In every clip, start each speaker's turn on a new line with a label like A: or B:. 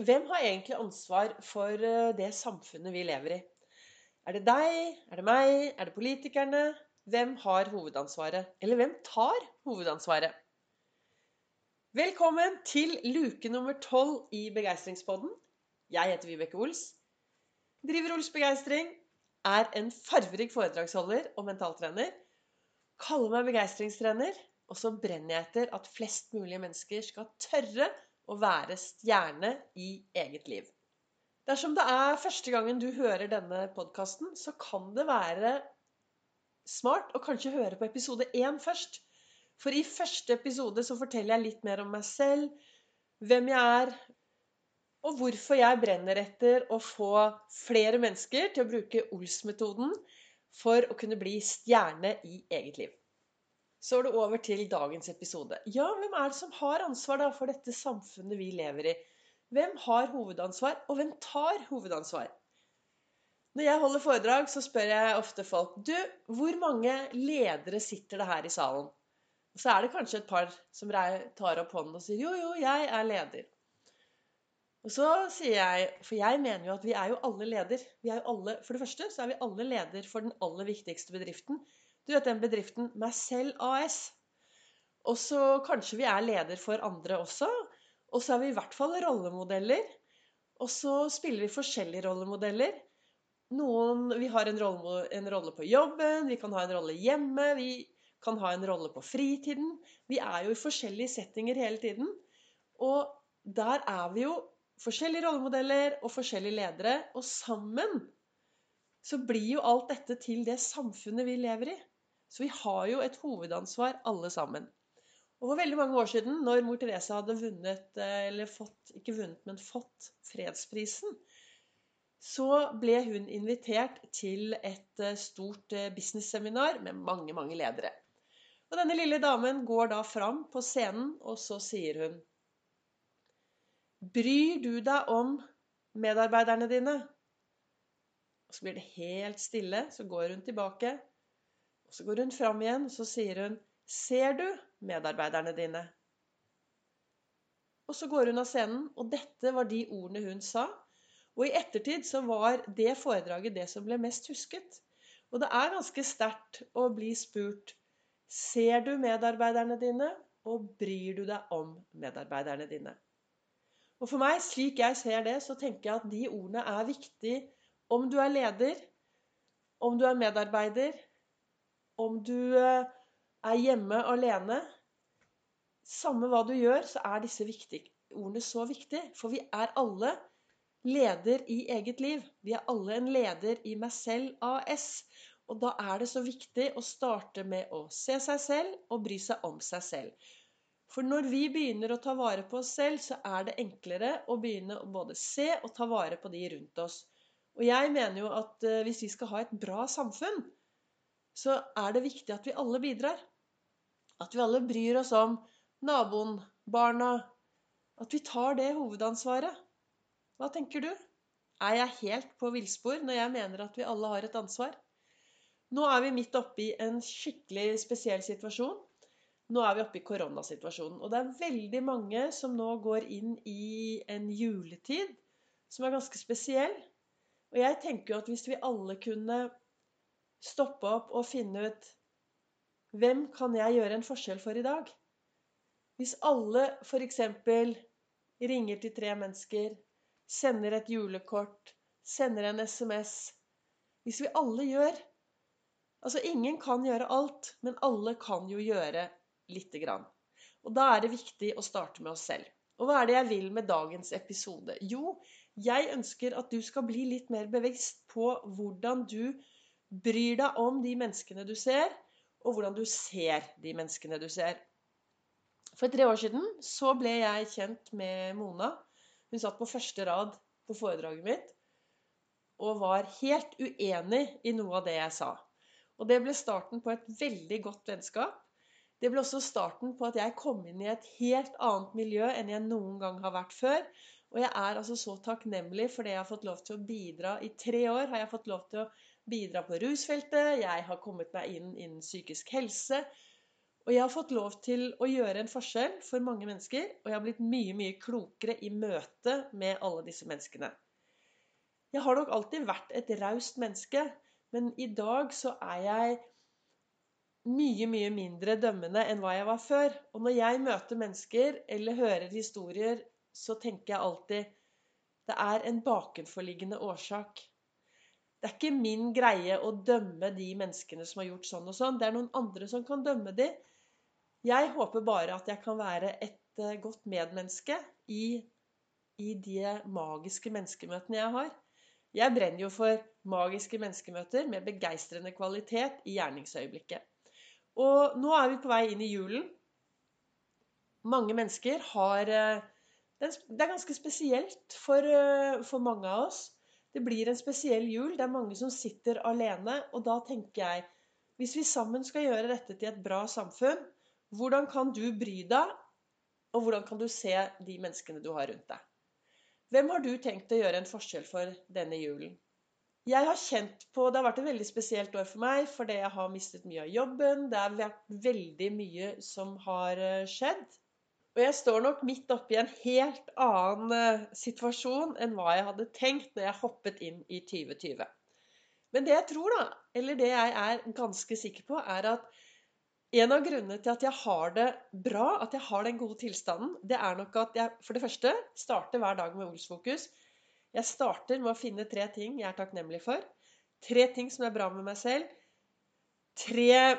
A: Hvem har egentlig ansvar for eh, det samfunnet vi lever i? Er det deg? Er det meg? Er det politikerne? Hvem har hovedansvaret? Eller hvem tar hovedansvaret? Velkommen til luke nummer tolv i Begeistringspodden. Jeg heter Vibeke Ols. Driver Ols Begeistring. Er en farverik foredragsholder og mentaltrener. Kaller meg begeistringstrener. Og så brenner jeg etter at flest mulig mennesker skal tørre å være stjerne i eget liv. Dersom det er første gangen du hører denne podkasten, så kan det være smart å kanskje høre på episode én først. For i første episode så forteller jeg litt mer om meg selv, hvem jeg er, og hvorfor jeg brenner etter å få flere mennesker til å bruke Ols-metoden for å kunne bli stjerne i eget liv. Så er det over til dagens episode. Ja, hvem er det som har ansvar da for dette samfunnet vi lever i? Hvem har hovedansvar, og hvem tar hovedansvar? Når jeg holder foredrag, så spør jeg ofte folk Du, hvor mange ledere sitter det her i salen? Og så er det kanskje et par som tar opp hånden og sier jo, jo, jeg er leder. Og så sier jeg, for jeg mener jo at vi er jo alle leder. Vi er jo alle, for det første så er vi alle leder for den aller viktigste bedriften. Du vet den bedriften meg selv AS. Og så kanskje vi er leder for andre også. Og så er vi i hvert fall rollemodeller. Og så spiller vi forskjellige rollemodeller. Noen, Vi har en rolle, en rolle på jobben, vi kan ha en rolle hjemme, vi kan ha en rolle på fritiden. Vi er jo i forskjellige settinger hele tiden. Og der er vi jo forskjellige rollemodeller og forskjellige ledere. Og sammen så blir jo alt dette til det samfunnet vi lever i. Så vi har jo et hovedansvar alle sammen. Og for veldig mange år siden, når mor Teresa hadde vunnet, eh, eller fått, ikke vunnet, men fått fredsprisen, så ble hun invitert til et eh, stort businessseminar business-seminar med mange, mange ledere. Og denne lille damen går da fram på scenen, og så sier hun Bryr du deg om medarbeiderne dine? Og så blir det helt stille. Så går hun tilbake. Og Så går hun fram igjen, og så sier hun 'Ser du medarbeiderne dine?' Og så går hun av scenen, og dette var de ordene hun sa. Og i ettertid så var det foredraget det som ble mest husket. Og det er ganske sterkt å bli spurt Ser du medarbeiderne dine, og bryr du deg om medarbeiderne dine? Og for meg, slik jeg ser det, så tenker jeg at de ordene er viktige om du er leder, om du er medarbeider, om du eh, er hjemme alene Samme hva du gjør, så er disse viktige, ordene så viktige. For vi er alle leder i eget liv. Vi er alle en leder i meg selv AS. Og da er det så viktig å starte med å se seg selv og bry seg om seg selv. For når vi begynner å ta vare på oss selv, så er det enklere å begynne å både se og ta vare på de rundt oss. Og jeg mener jo at eh, hvis vi skal ha et bra samfunn, så er det viktig at vi alle bidrar. At vi alle bryr oss om naboen, barna. At vi tar det hovedansvaret. Hva tenker du? Er jeg helt på villspor når jeg mener at vi alle har et ansvar? Nå er vi midt oppe i en skikkelig spesiell situasjon. Nå er vi oppe i koronasituasjonen. Og det er veldig mange som nå går inn i en juletid som er ganske spesiell. Og jeg tenker jo at hvis vi alle kunne stoppe opp og finne ut hvem kan jeg gjøre en forskjell for i dag? Hvis alle f.eks. ringer til tre mennesker, sender et julekort, sender en SMS Hvis vi alle gjør Altså, ingen kan gjøre alt, men alle kan jo gjøre lite grann. Og da er det viktig å starte med oss selv. Og hva er det jeg vil med dagens episode? Jo, jeg ønsker at du skal bli litt mer bevisst på hvordan du bryr deg om de menneskene du ser, og hvordan du ser de menneskene du ser. For tre år siden så ble jeg kjent med Mona. Hun satt på første rad på foredraget mitt og var helt uenig i noe av det jeg sa. Og det ble starten på et veldig godt vennskap. Det ble også starten på at jeg kom inn i et helt annet miljø enn jeg noen gang har vært før. Og jeg er altså så takknemlig for det jeg har fått lov til å bidra. I tre år har jeg fått lov til å bidra på rusfeltet, jeg har kommet meg inn innen psykisk helse. Og jeg har fått lov til å gjøre en forskjell for mange mennesker, og jeg har blitt mye, mye klokere i møte med alle disse menneskene. Jeg har nok alltid vært et raust menneske, men i dag så er jeg mye, mye mindre dømmende enn hva jeg var før. Og når jeg møter mennesker eller hører historier, så tenker jeg alltid det er en bakenforliggende årsak. Det er ikke min greie å dømme de menneskene som har gjort sånn og sånn. Det er noen andre som kan dømme de. Jeg håper bare at jeg kan være et eh, godt medmenneske i, i de magiske menneskemøtene jeg har. Jeg brenner jo for magiske menneskemøter med begeistrende kvalitet i gjerningsøyeblikket. Og nå er vi på vei inn i julen. Mange mennesker har eh, Det er ganske spesielt for, eh, for mange av oss. Det blir en spesiell jul. Det er mange som sitter alene. Og da tenker jeg hvis vi sammen skal gjøre dette til et bra samfunn, hvordan kan du bry deg, og hvordan kan du se de menneskene du har rundt deg? Hvem har du tenkt å gjøre en forskjell for denne julen? Jeg har kjent på Det har vært et veldig spesielt år for meg fordi jeg har mistet mye av jobben. Det har vært veldig mye som har eh, skjedd. Og jeg står nok midt oppi en helt annen eh, situasjon enn hva jeg hadde tenkt når jeg hoppet inn i 2020. Men det jeg tror, da, eller det jeg er ganske sikker på, er at en av grunnene til at jeg har det bra, at jeg har den gode tilstanden, det er nok at jeg for det første starter hver dag med Olsfokus. Jeg starter med å finne tre ting jeg er takknemlig for. Tre ting som er bra med meg selv. Tre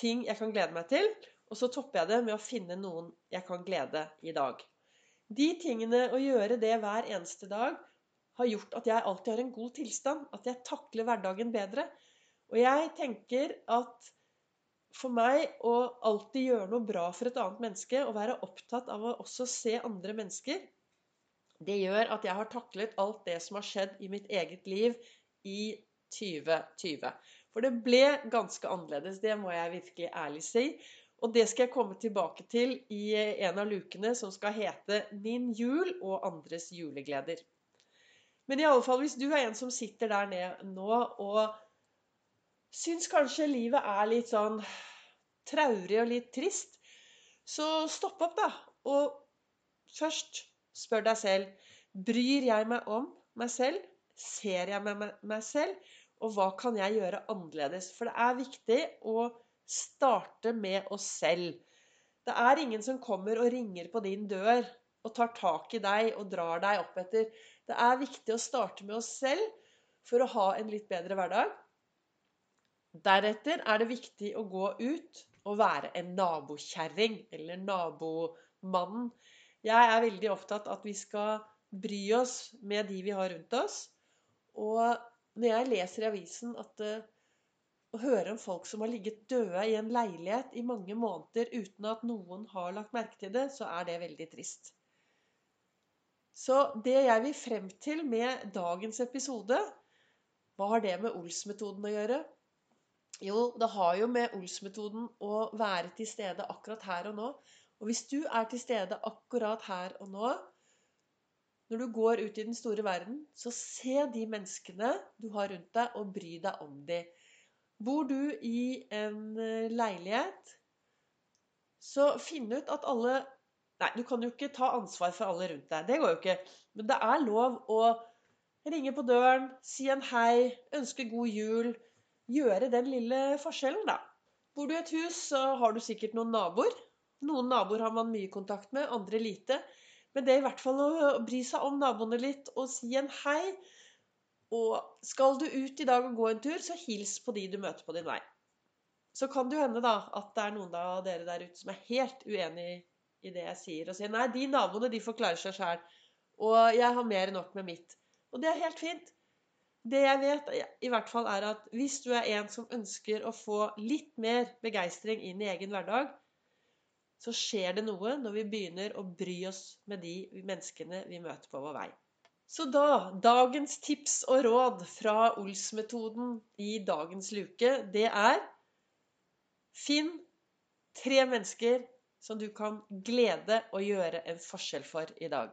A: ting jeg kan glede meg til. Og så topper jeg det med å finne noen jeg kan glede i dag. De tingene, å gjøre det hver eneste dag, har gjort at jeg alltid har en god tilstand. At jeg takler hverdagen bedre. Og jeg tenker at for meg å alltid gjøre noe bra for et annet menneske, og være opptatt av å også se andre mennesker, det gjør at jeg har taklet alt det som har skjedd i mitt eget liv i 2020. For det ble ganske annerledes, det må jeg virkelig ærlig si. Og det skal jeg komme tilbake til i en av lukene som skal hete 'Min jul og andres julegleder'. Men i alle fall, hvis du er en som sitter der nede nå og syns kanskje livet er litt sånn traurig og litt trist, så stopp opp, da. Og først spør deg selv Bryr jeg meg om meg selv? Ser jeg meg, meg selv? Og hva kan jeg gjøre annerledes? For det er viktig å starte med oss selv. Det er ingen som kommer og ringer på din dør og tar tak i deg og drar deg opp etter. Det er viktig å starte med oss selv for å ha en litt bedre hverdag. Deretter er det viktig å gå ut og være en nabokjerring eller nabomannen. Jeg er veldig opptatt av at vi skal bry oss med de vi har rundt oss. Og når jeg leser i avisen at eh, å høre om folk som har ligget døde i en leilighet i mange måneder uten at noen har lagt merke til det, så er det veldig trist. Så det jeg vil frem til med dagens episode Hva har det med Ols-metoden å gjøre? Jo, det har jo med Ols-metoden å være til stede akkurat her og nå. Og hvis du er til stede akkurat her og nå, når du går ut i den store verden, så se de menneskene du har rundt deg, og bry deg om dem. Bor du i en eh, leilighet, så finn ut at alle Nei, du kan jo ikke ta ansvar for alle rundt deg. Det går jo ikke. Men det er lov å ringe på døren, si en hei, ønske god jul. Gjøre den lille forskjellen, da. Bor du i et hus, så har du sikkert noen naboer. Noen naboer har man mye kontakt med, andre lite. Men det er i hvert fall å bry seg om naboene litt og si en hei. Og skal du ut i dag og gå en tur, så hils på de du møter på din vei. Så kan det jo hende da at det er noen av dere der ute som er helt uenig i det jeg sier, og sier nei, de naboene de får klare seg sjæl, og jeg har mer enn nok med mitt. Og det er helt fint. Det jeg vet, i hvert fall er at hvis du er en som ønsker å få litt mer begeistring inn i egen hverdag, så skjer det noe når vi begynner å bry oss med de menneskene vi møter på vår vei. Så da Dagens tips og råd fra Ols-metoden i dagens luke, det er Finn tre mennesker som du kan glede å gjøre en forskjell for i dag.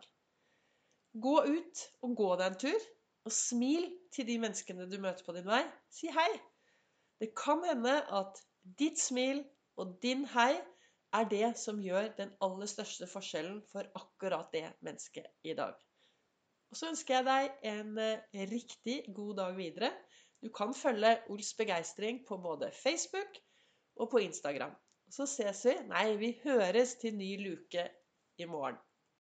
A: Gå ut og gå deg en tur, og smil til de menneskene du møter på din vei. Si hei. Det kan hende at ditt smil Og din hei er det som gjør den aller største forskjellen for akkurat det mennesket i dag. Og så ønsker jeg deg en eh, riktig god dag videre. Du kan følge Ols begeistring på både Facebook og på Instagram. Så ses vi Nei, vi høres til ny luke i morgen.